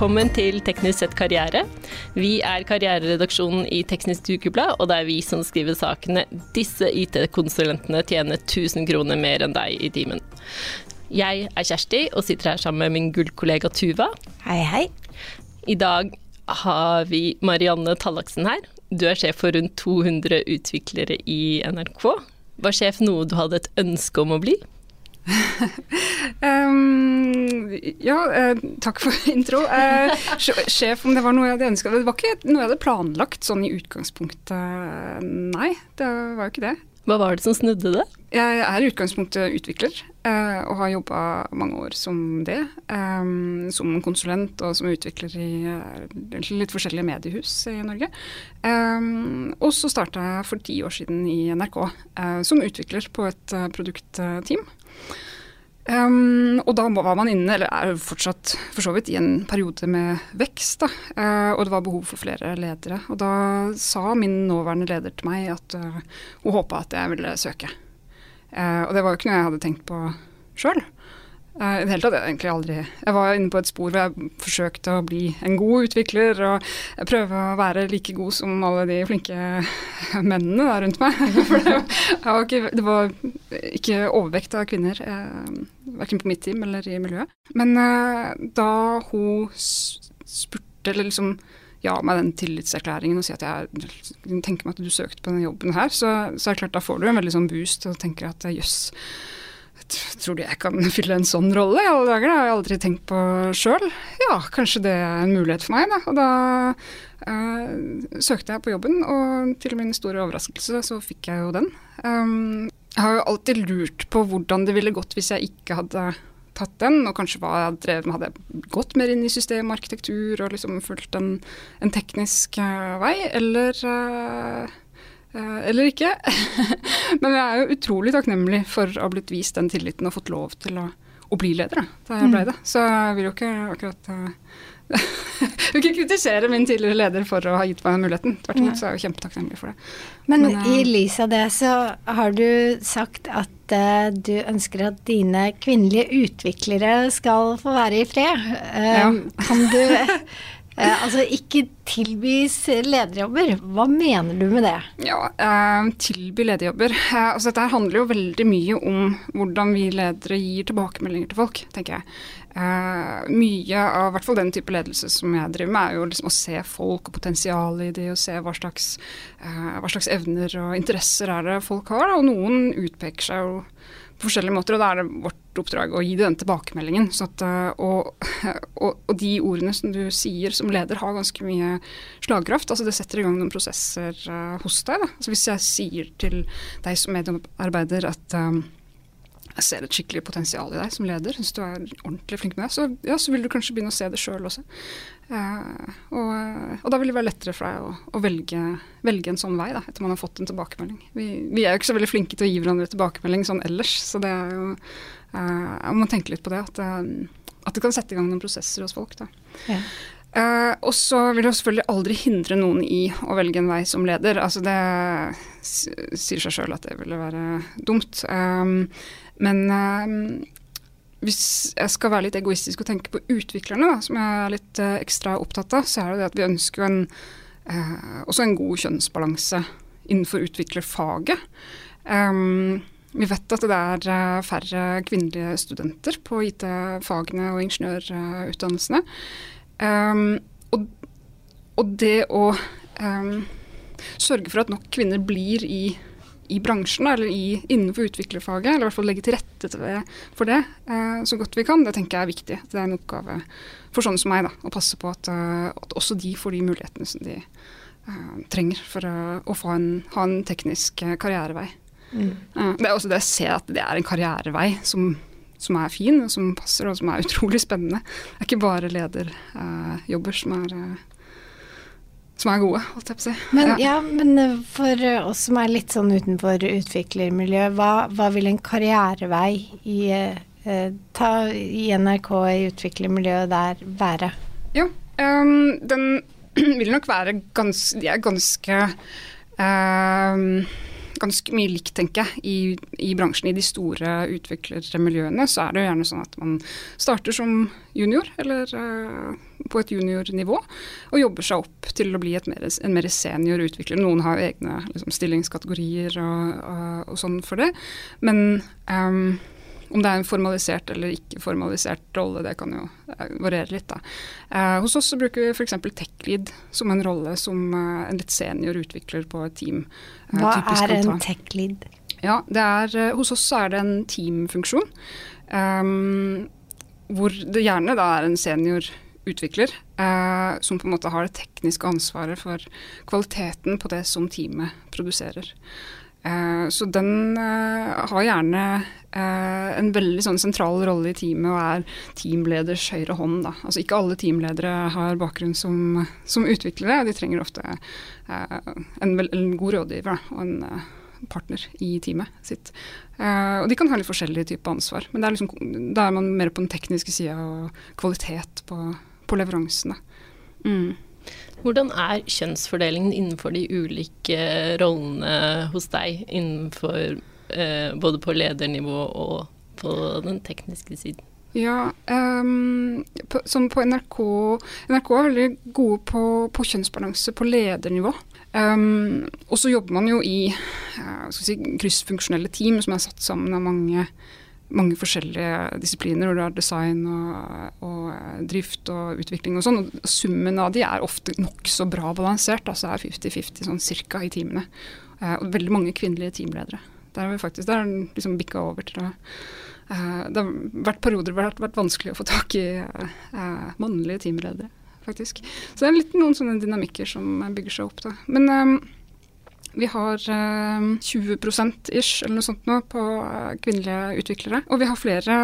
Velkommen til Teknisk sett karriere. Vi er karriereredaksjonen i Teknisk Ukeblad, og det er vi som skriver sakene 'Disse IT-konsulentene tjener 1000 kroner mer enn deg i timen'. Jeg er Kjersti og sitter her sammen med min gullkollega Tuva. Hei, hei. I dag har vi Marianne Tallaksen her. Du er sjef for rundt 200 utviklere i NRK. Var sjef noe du hadde et ønske om å bli? um, ja, uh, takk for intro. Uh, sjef, om det var noe jeg hadde ønska Det var ikke noe jeg hadde planlagt sånn i utgangspunktet, nei. Det var jo ikke det. Hva var det som snudde det? Jeg er i utgangspunktet utvikler, uh, og har jobba mange år som det. Um, som konsulent og som utvikler i litt forskjellige mediehus i Norge. Um, og så starta jeg for ti år siden i NRK som utvikler på et produktteam. Um, og da var man inne, eller er fortsatt for så vidt, i en periode med vekst. Da. Uh, og det var behov for flere ledere. Og da sa min nåværende leder til meg at uh, hun håpa at jeg ville søke. Uh, og det var jo ikke noe jeg hadde tenkt på sjøl. I det hele tatt, egentlig aldri Jeg var inne på et spor hvor jeg forsøkte å bli en god utvikler og prøve å være like god som alle de flinke mennene der rundt meg. For det var, ikke, det var ikke overvekt av kvinner, uh, verken på mitt team eller i miljøet. Men uh, da hun spurte, eller liksom ja meg den tillitserklæringen og si at jeg tenker meg at du søkte på denne jobben her, så, så er det klart da får du en veldig sånn boost og tenker at jøss. Yes, Tror du jeg kan fylle en sånn rolle i alle dager? Det har jeg aldri tenkt på sjøl. Ja, kanskje det er en mulighet for meg, da. Og da uh, søkte jeg på jobben, og til min store overraskelse så fikk jeg jo den. Um, jeg har jo alltid lurt på hvordan det ville gått hvis jeg ikke hadde tatt den, og kanskje hva jeg drevet med. Hadde jeg gått mer inn i systemarkitektur og liksom fulgt en, en teknisk uh, vei, eller uh, eller ikke. Men jeg er jo utrolig takknemlig for å ha blitt vist den tilliten og fått lov til å, å bli leder da jeg mm. det. Så jeg vil jo ikke akkurat jeg vil ikke kritisere min tidligere leder for å ha gitt meg muligheten. Tvert imot så er jeg jo kjempetakknemlig for det. Men, Men uh, i lys av det så har du sagt at uh, du ønsker at dine kvinnelige utviklere skal få være i fred. Ja. Kan du Eh, altså ikke tilbys lederjobber. Hva mener du med det? Ja, eh, tilby lederjobber. Eh, altså dette handler jo veldig mye om hvordan vi ledere gir tilbakemeldinger til folk, tenker jeg. Eh, mye av hvert fall den type ledelse som jeg driver med, er jo liksom å se folk og potensialet i det, og se hva slags, eh, hva slags evner og interesser er det folk har. Da. Og noen utpeker seg jo på forskjellige måter, og da er det vårt oppdrag å gi den tilbakemeldingen. At, eh, og, og, og, de ordene som du sier som leder, har ganske mye slagkraft. Altså det setter i gang noen prosesser uh, hos deg. Altså hvis jeg sier til deg som medarbeider at um, jeg ser et skikkelig potensial i deg som leder, syns du er ordentlig flink med det, så, ja, så vil du kanskje begynne å se det sjøl også. Uh, og, og, da vil det være lettere for deg å, å velge, velge, en sånn vei, da, etter man har fått en tilbakemelding. Vi, vi, er jo ikke så veldig flinke til å gi hverandre tilbakemelding sånn ellers, så det er jo Jeg må tenke litt på det, at, uh, at, det kan sette i gang noen prosesser hos folk. Ja. Uh, og så vil jeg selvfølgelig aldri hindre noen i å velge en vei som leder. Altså det sier seg sjøl at det ville være dumt. Um, men hvis jeg skal være litt egoistisk og tenke på utviklerne, da, som jeg er litt ekstra opptatt av, så er det det at vi ønsker en, uh, også en god kjønnsbalanse innenfor utviklerfaget. Um, vi vet at det er uh, færre kvinnelige studenter på IT-fagene og ingeniørutdannelsene. Um, og, og, det å um, sørge for at nok kvinner blir i i bransjen, eller i, innenfor utviklerfaget, eller i hvert fall legge til rette for det uh, så godt vi kan, det tenker jeg er viktig. Det er en oppgave for sånne som meg da, å passe på at, uh, at også de får de mulighetene som de uh, trenger for å få en, ha en teknisk karrierevei. Mm. det er også det å se at det er en karrierevei som, som er fin, og som passer og som er utrolig spennende. Det er ikke bare lederjobber som er som er gode, holdt jeg på å si. Men, ja. ja. men eh, for oss som er litt sånn utenfor utviklermiljøet, hva, hva vil en karrierevei i, eh, ta, i NRK i utviklermiljøet der være? Jo, um, den vil nok være ganske De er ganske um, ganske mye likt, tenker jeg, i, i, bransjen. I de store utviklermiljøene så er det jo gjerne sånn at man starter som junior, eller uh, på et juniornivå, og jobber seg opp til å bli mer, en mer senior utvikler. Noen har egne liksom, stillingskategorier og, og, og, sånn for det, men um, om det er en formalisert eller ikke formalisert rolle, det kan jo eh, variere litt. da. Eh, hos oss så bruker vi f.eks. tech-lead som en rolle som eh, en litt senior utvikler på et team. Eh, Hva er en tech-lead? Ja, er, eh, Hos oss er det en teamfunksjon. Um, hvor det gjerne da er en senior utvikler eh, som på en måte har det tekniske ansvaret for kvaliteten på det som teamet produserer. Eh, så den eh, har gjerne eh, en veldig sånn sentral rolle i teamet og er teamleders høyre hånd. Da. Altså ikke alle teamledere har bakgrunn som, som utviklere, de trenger ofte en, en, god rådgiver da, og en partner i teamet sitt. og de kan ha litt forskjellig type ansvar, men er liksom, da er man mer på den tekniske sida og kvalitet på, på leveransene. Mm. Hvordan er kjønnsfordelingen innenfor de ulike rollene hos deg, innenfor eh, både på ledernivå og på den tekniske siden? Ja, um, på, som på NRK NRK er veldig gode på, på kjønnsbalanse på ledernivå. Um, og så jobber man jo i uh, si, kryssfunksjonelle team som er satt sammen av mange mange forskjellige disipliner, hvor du har design og, og, eh, drift og utvikling og sånn. og Summen av de er ofte nokså bra balansert, altså er 50-50 sånn cirka i teamene. Eh, og veldig mange kvinnelige teamledere. Der har vi faktisk, der liksom bikka over til å eh, Det har vært perioder hvor det har vært vanskelig å få tak i mannlige teamledere, faktisk. Så det er litt noen sånne dynamikker som bygger seg opp, da. Men eh, vi har eh, 20% ish eller noe sånt nå på eh, kvinnelige utviklere. Og vi har flere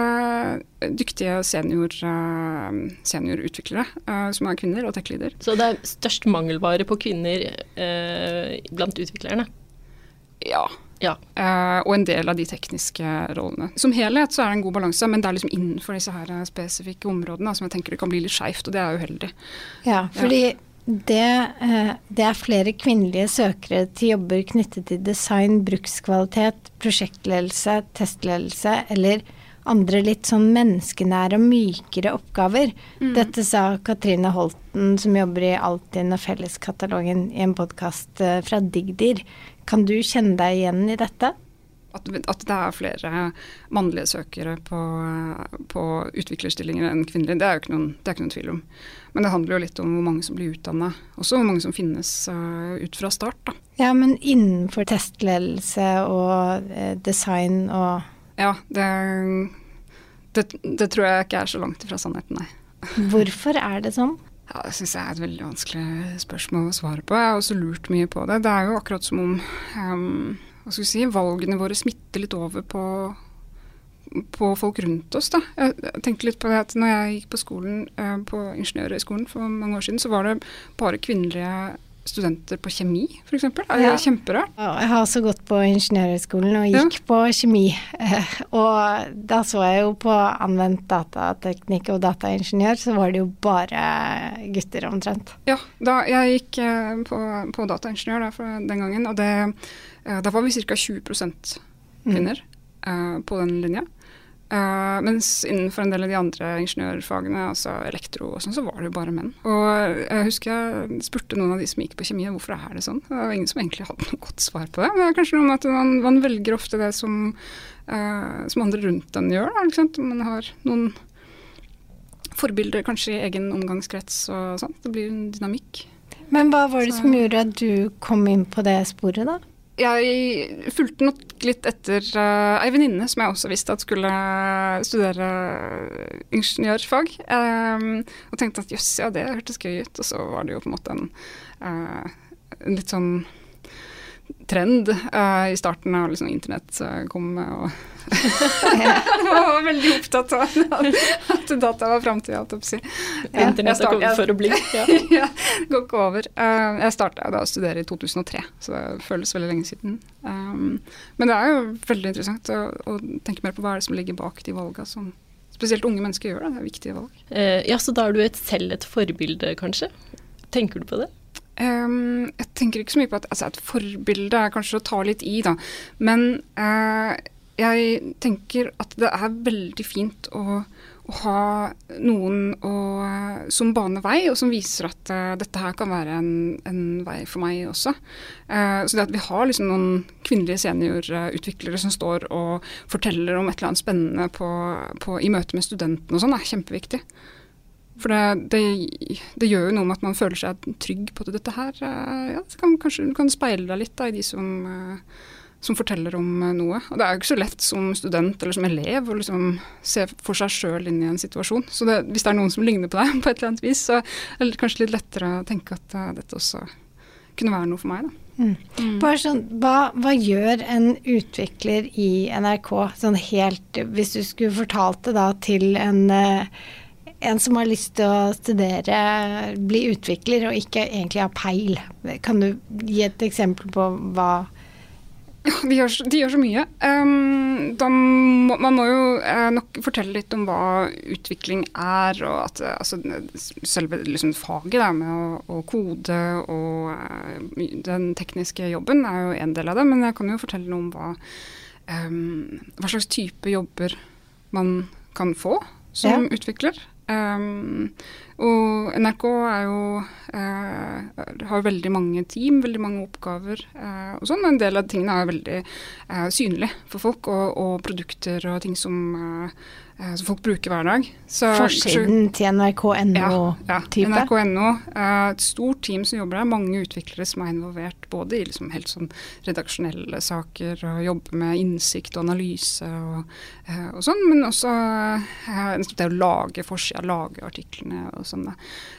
eh, dyktige senior, eh, seniorutviklere eh, som er kvinner og tech-leader. Så det er størst mangelvare på kvinner eh, blant utviklerne? Ja. ja. og en del av de tekniske rollene. Som helhet så er det en god balanse, men det er liksom innenfor disse her spesifikke områdene som jeg tenker det kan bli litt skeivt, og det er uheldig. Ja, fordi ja det, eh, det, er flere kvinnelige søkere til jobber knyttet til design, brukskvalitet, prosjektledelse, testledelse eller andre litt sånn menneskenære og mykere oppgaver. Mm. Dette sa Katrine Holten, som jobber i Altinn og Felleskatalogen, i en podkast eh, fra Digdir. Kan du kjenne deg igjen i dette? At, at det er flere mannlige søkere på, på utviklerstillinger enn kvinnelige, det er jo ikke noen, ikke noen tvil om. Men det handler jo litt om hvor mange som blir utdanna, også hvor mange som finnes uh, ut fra start. Da. Ja, men innenfor testledelse og uh, design og Ja, det, det, det, tror jeg ikke er så langt ifra sannheten, nei. Hvorfor er det sånn? Ja, Det syns jeg er et veldig vanskelig spørsmål å svare på. Jeg har også lurt mye på det. Det er jo akkurat som om um, hva skal vi si, valgene våre smitter litt over på på folk rundt oss. Da. Jeg tenkte litt på det at når jeg gikk på skolen, eh, på ingeniørhøgskolen for mange år siden, så var det bare kvinnelige studenter på kjemi, f.eks. Er det ja. kjemperart? Jeg har også gått på ingeniørhøgskolen og gikk ja. på kjemi. Og da så jeg jo på anvendt datateknikk og dataingeniør, så var det jo bare gutter omtrent. Ja, da jeg gikk eh, på, på dataingeniør da, den gangen, og det, eh, da var vi ca. 20 kvinner mm. på den linja. Uh, mens innenfor en del av de andre ingeniørfagene, altså elektro og sånn, så var det jo bare menn. Og jeg husker jeg spurte noen av de som gikk på kjemi, hvorfor er det sånn. Det var ingen som egentlig hadde noe godt svar på det. Men det er kanskje noe med at man, man velger ofte det som, uh, som andre rundt en gjør. Da, ikke sant? Man har noen forbilder kanskje i egen omgangskrets og sånn. Det blir en dynamikk. Men hva var det så. som gjorde at du kom inn på det sporet, da? Jeg fulgte nok litt etter uh, ei venninne som jeg også visste at skulle studere ingeniørfag. Um, og tenkte at jøss, ja det hørtes gøy ut. Og så var det jo på en måte en, uh, en litt sånn trend uh, i starten av liksom, internett kom. og jeg var veldig opptatt av at data var framtida, holdt jeg på å si. Internett er kommet for å bli. Ja. ja, går ikke over. Uh, jeg starta da å studere i 2003, så det føles veldig lenge siden. Um, men det er jo veldig interessant å, å, tenke mer på hva er det som ligger bak de valga som spesielt unge mennesker gjør. Da. Det er viktige valg. Uh, ja, Så da er du et, selv et forbilde, kanskje? Tenker du på det? Um, jeg tenker ikke så mye på at altså, et forbilde er kanskje å ta litt i, da. Men uh, jeg tenker at det er veldig fint å, å ha noen å, som baner vei, og som viser at uh, dette her kan være en, en, vei for meg også. Uh, så det at vi har liksom noen kvinnelige seniorutviklere som står og forteller om et eller annet spennende på, på, i møte med studentene og sånn, er kjempeviktig. For det, det, det, gjør jo noe med at man føler seg trygg på at dette her ja, så kan, Kanskje du kan speile deg litt da, i de som, eh, som, forteller om eh, noe. Og det er jo ikke så lett som student eller som elev å liksom se for seg sjøl inn i en situasjon. Så det, hvis det er noen som ligner på deg på et eller annet vis, så er det kanskje litt lettere å tenke at dette også kunne være noe for meg. da. Mm. Mm. Sånn, hva, hva, gjør en utvikler i NRK, sånn helt Hvis du skulle fortalt det da til en en som har lyst til å studere, bli utvikler og ikke egentlig ha peil. Kan du gi et eksempel på hva de gjør, de gjør så mye. Um, må, man må jo uh, nok fortelle litt om hva utvikling er, og at uh, altså, selve liksom, faget da, med å, å, kode og uh, den tekniske jobben er jo en del av det, men jeg kan jo fortelle noe om hva, um, hva slags type jobber man kan få som ja. utvikler. Um, og NRK er jo eh, har veldig mange team, veldig mange oppgaver eh, og sånn. En del av tingene er veldig eh, synlige for folk, og, og, produkter og ting som Eh, som folk bruker hver dag. Forsiden til NRK.no-type? Ja, ja, NRK.no. Eh, et stort team som jobber der. Mange utviklere som er involvert både i liksom helt sånn redaksjonelle saker og jobber med innsikt og analyse og, eh, og sånn, men også det å lage forsida, lage artiklene og sånn.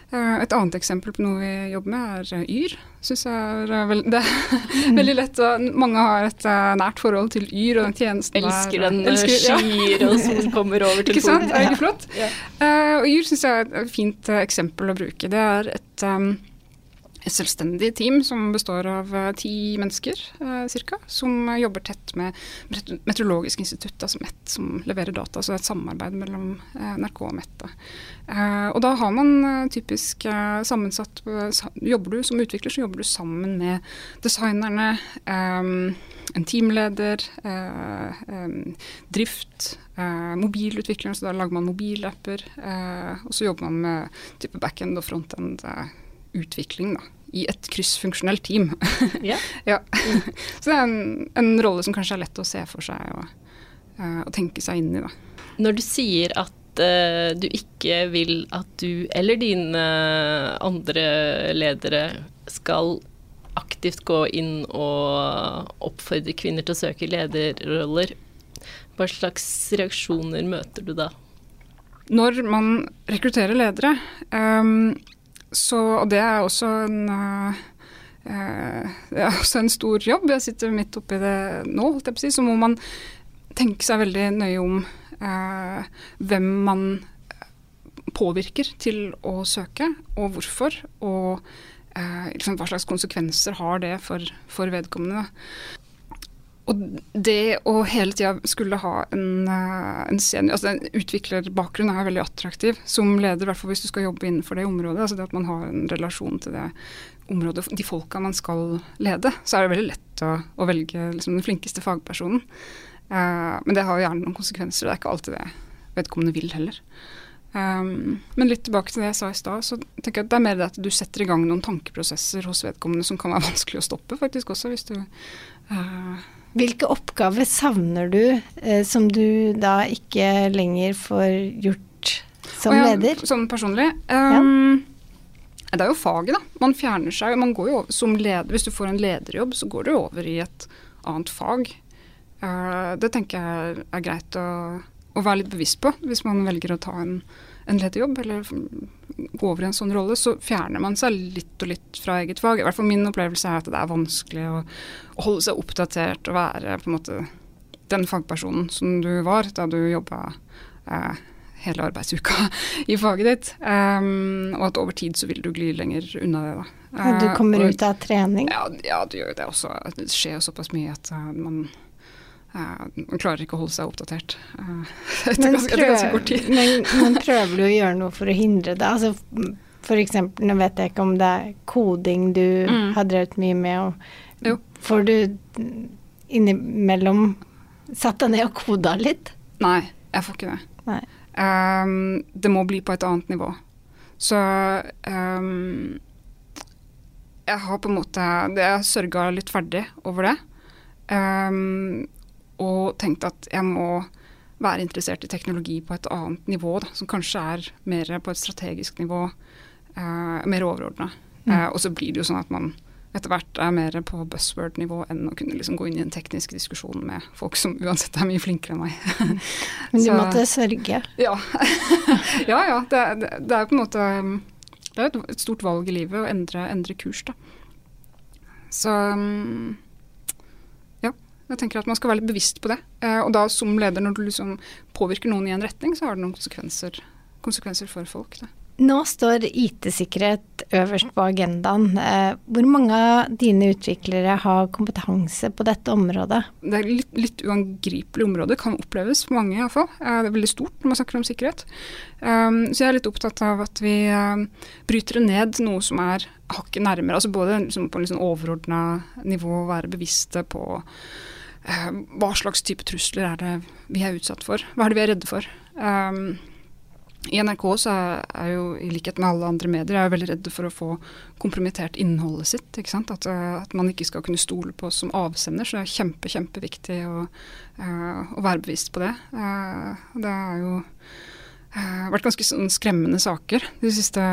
Et annet eksempel på noe vi jobber med, er Yr Synes jeg er eh, veld, det er veldig lett. Mange har et nært forhold til Yr og den tjenesten elsker. Den skyer og som kommer over til Ikke sant, er det ikke flott? Ja. Uh, og Yr syns jeg er et fint eksempel å bruke. Det er et um, et selvstendig team som består av uh, ti mennesker eh, ca. Som uh, jobber tett med Meteorologisk institutt, altså MET, som leverer data. Så det er et samarbeid mellom NRK og MET. og da har man typisk sammensatt Jobber du som utvikler, så jobber du sammen med designerne, en teamleder, drift, mobilutviklere, så da lager man mobilapper. og så jobber man med type backend og frontend utvikling, da i et kryssfunksjonelt team. Yeah. ja. Så det er en, en, rolle som kanskje er lett å se for seg og, og tenke seg inn i. Da. Når du sier at uh, du ikke vil at du eller dine andre ledere skal aktivt gå inn og oppfordre kvinner til å søke lederroller, hva slags reaksjoner møter du da? Når man rekrutterer ledere, um, så, og det er også en uh, det er også en stor jobb. Jeg sitter midt oppi det nå, holdt jeg på å si. Så må man tenke seg veldig nøye om uh, hvem man påvirker til å søke, og hvorfor. Og eh, liksom, hva slags konsekvenser har det for, for vedkommende. Og det å hele tida skulle ha en, eh, en senior, altså en utviklerbakgrunn er veldig attraktiv som leder, i hvert fall hvis du skal jobbe innenfor det området. altså det At man har en relasjon til det området, de folka man skal lede. Så er det veldig lett å, å velge liksom, den flinkeste fagpersonen. Uh, men det har gjerne noen konsekvenser, det er ikke alltid det vedkommende vil heller. Um, men litt tilbake til det jeg sa i stad, så tenker jeg at det er mer det at du setter i gang noen tankeprosesser hos vedkommende som kan være vanskelig å stoppe, faktisk også, hvis du uh, hvilke oppgaver savner du eh, som du da ikke lenger får gjort som ja, leder? Sånn personlig? Um, ja. Det er jo faget, da. Man fjerner seg. Man går jo over, som leder, Hvis du får en lederjobb, så går du over i et annet fag. Uh, det tenker jeg er greit å, å, være litt bevisst på hvis man velger å ta en, en lederjobb eller gå over i en sånn rolle, så fjerner man seg litt og litt fra eget fag. I hvert fall min opplevelse er at det er vanskelig å, holde seg oppdatert og være på en måte den fagpersonen som du var da du jobba eh, hele arbeidsuka i faget ditt. Um, og at over tid så vil du gli lenger unna det. da. Ja, du kommer og, ut av trening? Ja, ja, du gjør det også. Det skjer jo såpass mye at uh, man Uh, man klarer ikke å holde seg oppdatert uh, etter, ganske, etter, ganske, kort tid. men, men, prøver du å gjøre noe for å hindre det? Altså, f.eks. Nå vet jeg ikke om det er koding du mm. har drevet mye med. Og jo. Får du innimellom satt deg ned og koda litt? Nei, jeg får ikke det. Um, det må bli på et annet nivå. Så um, jeg har på en måte Jeg sørga litt ferdig over det. Um, og tenkte at jeg må være interessert i teknologi på et annet nivå, da, som kanskje er mer på et strategisk nivå, eh, mer overordna. Mm. Eh, og så blir det jo sånn at man etter hvert er mer på buzzword-nivå enn å kunne liksom gå inn i en teknisk diskusjon med folk som uansett er mye flinkere enn meg. Men du så, måtte sørge? Ja. ja, ja. Det, det, det, er på en måte Det er et stort valg i livet å endre, endre kurs, da. Så um, jeg tenker at Man skal være litt bevisst på det. Eh, og da som leder, når du liksom påvirker noen i en retning, så har det noen konsekvenser, konsekvenser for folk. Da. Nå står IT-sikkerhet øverst på agendaen. Eh, hvor mange av dine utviklere har kompetanse på dette området? Det er litt, litt uangripelig område, kan oppleves for mange iallfall. Eh, det er veldig stort når man snakker om sikkerhet. Så jeg er litt opptatt av at vi bryter ned noe som er hakket nærmere. altså Både liksom på en liksom overordna nivå, være bevisste på hva slags type trusler er det vi er utsatt for? Hva er det vi er redde for? Um, i NRK så er jeg jo, i likhet med alle andre medier, jeg er veldig redde for å få kompromittert innholdet sitt. ikke sant? At, uh, at, man ikke skal kunne stole på oss som avsender. Så det er kjempe, kjempeviktig å, uh, å være bevisst på det. Uh, det er jo uh, vært ganske sånn skremmende saker de siste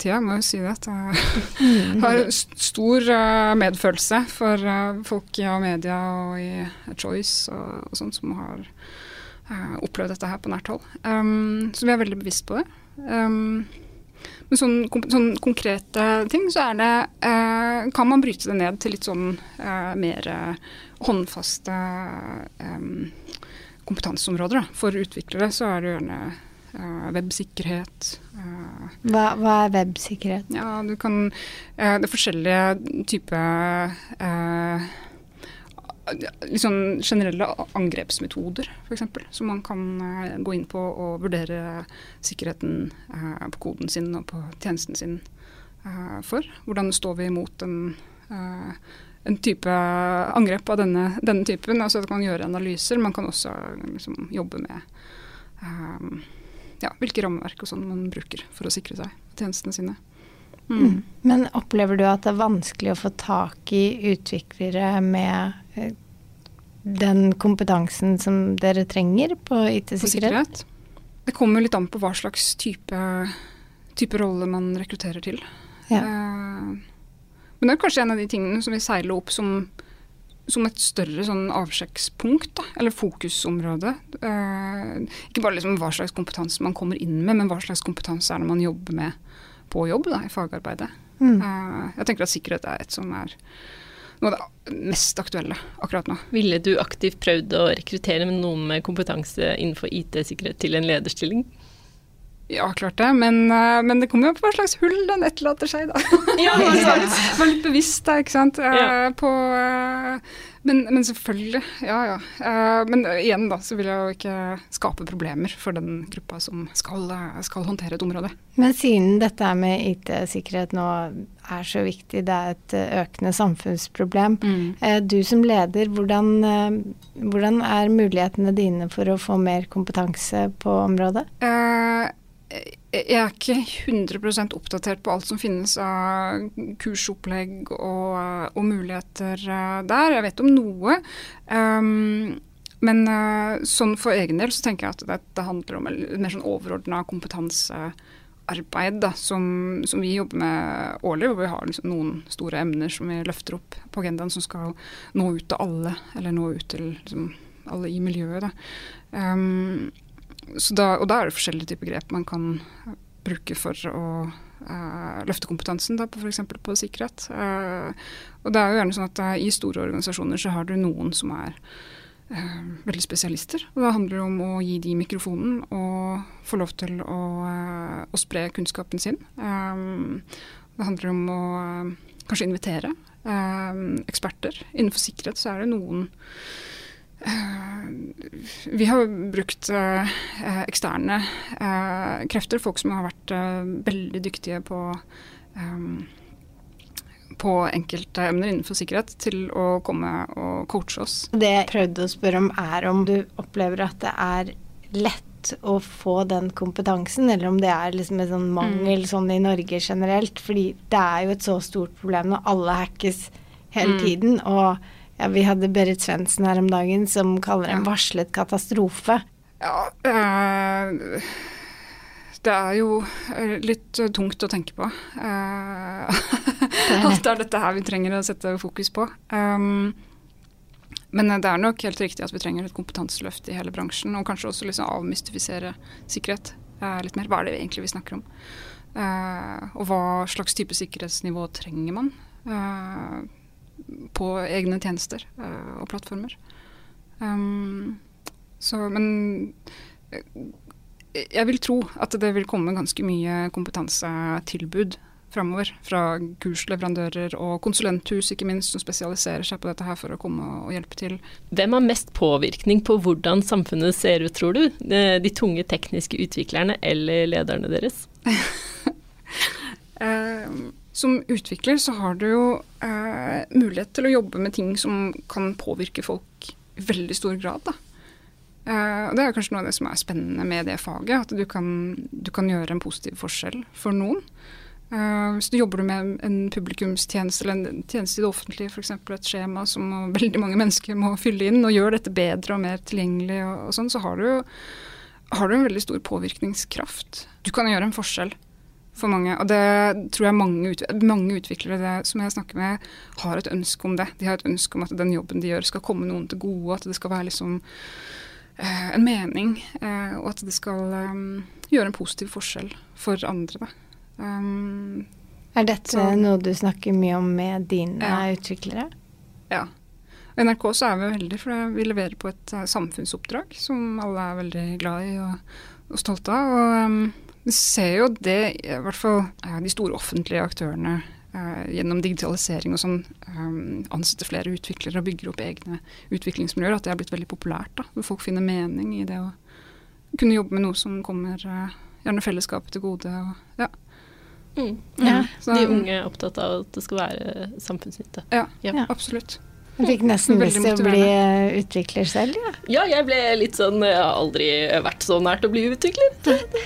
tida, må jo si det. Jeg har stor medfølelse for folk i media og i Choice og, og sånt som har opplevd dette her på nært hold. Um, så vi er veldig bevisst på det. Um, men sånn, sånn, konkrete ting, så er det uh, Kan man bryte det ned til litt sånn uh, mer håndfaste um, kompetanseområder. Da. For utviklere så er det gjerne websikkerhet. Hva, hva, er websikkerhet? Ja, du kan Det er forskjellige typer litt sånn generelle angrepsmetoder, f.eks. Som man kan uh, gå inn på og vurdere sikkerheten uh, på koden sin og på tjenesten sin uh, for. Hvordan står vi imot en, en type angrep av denne, denne, typen? Altså at man kan gjøre analyser. Man kan også liksom, jobbe med ja, hvilke rammeverk og sånn man bruker for å sikre seg tjenestene sine. Mm. Mm. Men opplever du at det er vanskelig å få tak i utviklere med den kompetansen som dere trenger på IT-sikkerhet? Det kommer litt an på hva slags type, type rolle man rekrutterer til. Ja. Uh, men det er kanskje en av de tingene som vil seile opp som, som et større sånn avsjekkspunkt, da, eller fokusområde. Eh, ikke bare liksom hva slags kompetanse man kommer inn med, men hva slags kompetanse er det man jobber med på jobb da, i fagarbeidet. Mm. Eh, jeg tenker at sikkerhet er et som er noe av det mest aktuelle akkurat nå. Ville du aktivt prøvd å rekruttere med noen med kompetanse innenfor IT-sikkerhet til en lederstilling? Ja, klart det, men, eh, men det kommer jo på hva slags hull den etterlater seg, da. Ja, Var litt bevisst da, ikke sant. Ja. Eh, på, eh, men, men, selvfølgelig, ja ja. Men igjen da, så vil jeg jo ikke skape problemer for den gruppa som skal, skal håndtere et område. Men siden dette med IT-sikkerhet nå er så viktig, det er et økende samfunnsproblem. Mm. Du som leder, hvordan, hvordan, er mulighetene dine for å få mer kompetanse på området? Uh, jeg er ikke 100% oppdatert på alt som finnes av kursopplegg og, og, muligheter eh, der. Jeg vet om noe. Um, men uh, sånn for egen del så tenker jeg at det, det handler om et mer sånn overordna kompetansearbeid da, som, som, vi jobber med årlig, hvor vi har liksom noen store emner som vi løfter opp på agendaen som skal nå ut til alle, eller nå ut til liksom, alle i miljøet. Da. Um, da, og da er det forskjellige typer grep man kan bruke for å uh, løfte kompetansen, da, f.eks. på sikkerhet. Uh, og det er jo gjerne sånn at uh, I store organisasjoner så har du noen som er veldig spesialister. og Da handler det om å gi de mikrofonen og få lov til å, å spre kunnskapen sin. Um, det handler om å kanskje invitere eksperter. Innenfor sikkerhet så er det noen vi har brukt uh, eksterne uh, krefter, folk som har vært veldig dyktige på på enkelte emner innenfor sikkerhet til å komme og coache oss. Det jeg prøvde å spørre om er om du opplever at det er lett å få den kompetansen, eller om det er liksom en sånn mangel mm. sånn i Norge generelt. Fordi det er jo et så stort problem når alle hackes hele mm. tiden. Og ja, vi hadde Berit Svendsen her om dagen som kaller det en varslet katastrofe. Ja, øh, det er jo eh, litt eh, tungt å tenke på. Uh, at det er dette her vi trenger å sette fokus på. Um, men det er nok helt riktig at vi trenger et kompetanseløft i hele bransjen. Og kanskje også liksom avmystifisere sikkerhet uh, litt mer. Hva er det egentlig vi snakker om? Uh, og hva slags type sikkerhetsnivå trenger man på egne tjenester og plattformer? Um, så, men jeg vil tro at det vil komme ganske mye kompetansetilbud framover. Fra kursleverandører og konsulenthus, ikke minst, som spesialiserer seg på dette her for å komme og hjelpe til. Hvem har mest påvirkning på hvordan samfunnet ser ut, tror du? De tunge tekniske utviklerne eller lederne deres? eh, som utvikler så har du jo eh, mulighet til å jobbe med ting som kan påvirke folk i veldig stor grad. og Det er kanskje noe av det som er spennende med det faget. At du kan, du kan gjøre en positiv forskjell for noen. Eh, hvis du jobber med en publikumstjeneste eller en tjeneste i det offentlige, f.eks. et skjema som veldig mange mennesker må fylle inn, og gjør dette bedre og mer tilgjengelig, og, og sånn, så har du, har du en veldig stor påvirkningskraft. Du kan gjøre en forskjell for mange. Og det tror jeg mange, ut, mange utviklere det, som jeg snakker med, har et ønske om det. De har et ønske om at den jobben de gjør skal komme noen til gode, at det skal være liksom Eh, en mening, eh, og at det skal um, gjøre en positiv forskjell for andre. Um, er dette så, noe du snakker mye om med dine ja. utviklere? Ja. I NRK så er vi veldig, for vi leverer på et uh, samfunnsoppdrag som alle er veldig glad i og, og stolte av. Og um, vi ser jo det, i hvert fall uh, de store offentlige aktørene uh, gjennom digitalisering og sånn um, ansetter flere utviklere og bygger opp egne utviklingsmiljøer, at det er blitt veldig populært. da, hvor Folk finner mening i det å kunne jobbe med noe som kommer gjerne fellesskapet til gode. Og, ja. Mm. ja. Så, De unge er opptatt av at det skal være samfunnsnytte. Ja, ja. absolutt. Du fikk nesten lyst til å bli eh, utvikler selv, ja? Ja, jeg ble litt sånn Jeg har aldri vært så nært å bli utvikler.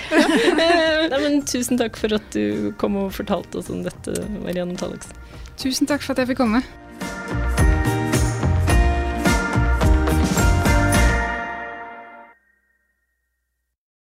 Nei, men tusen takk for at du kom og fortalte oss om dette, Marianne Tallaksen. Tusen takk for at jeg fikk komme.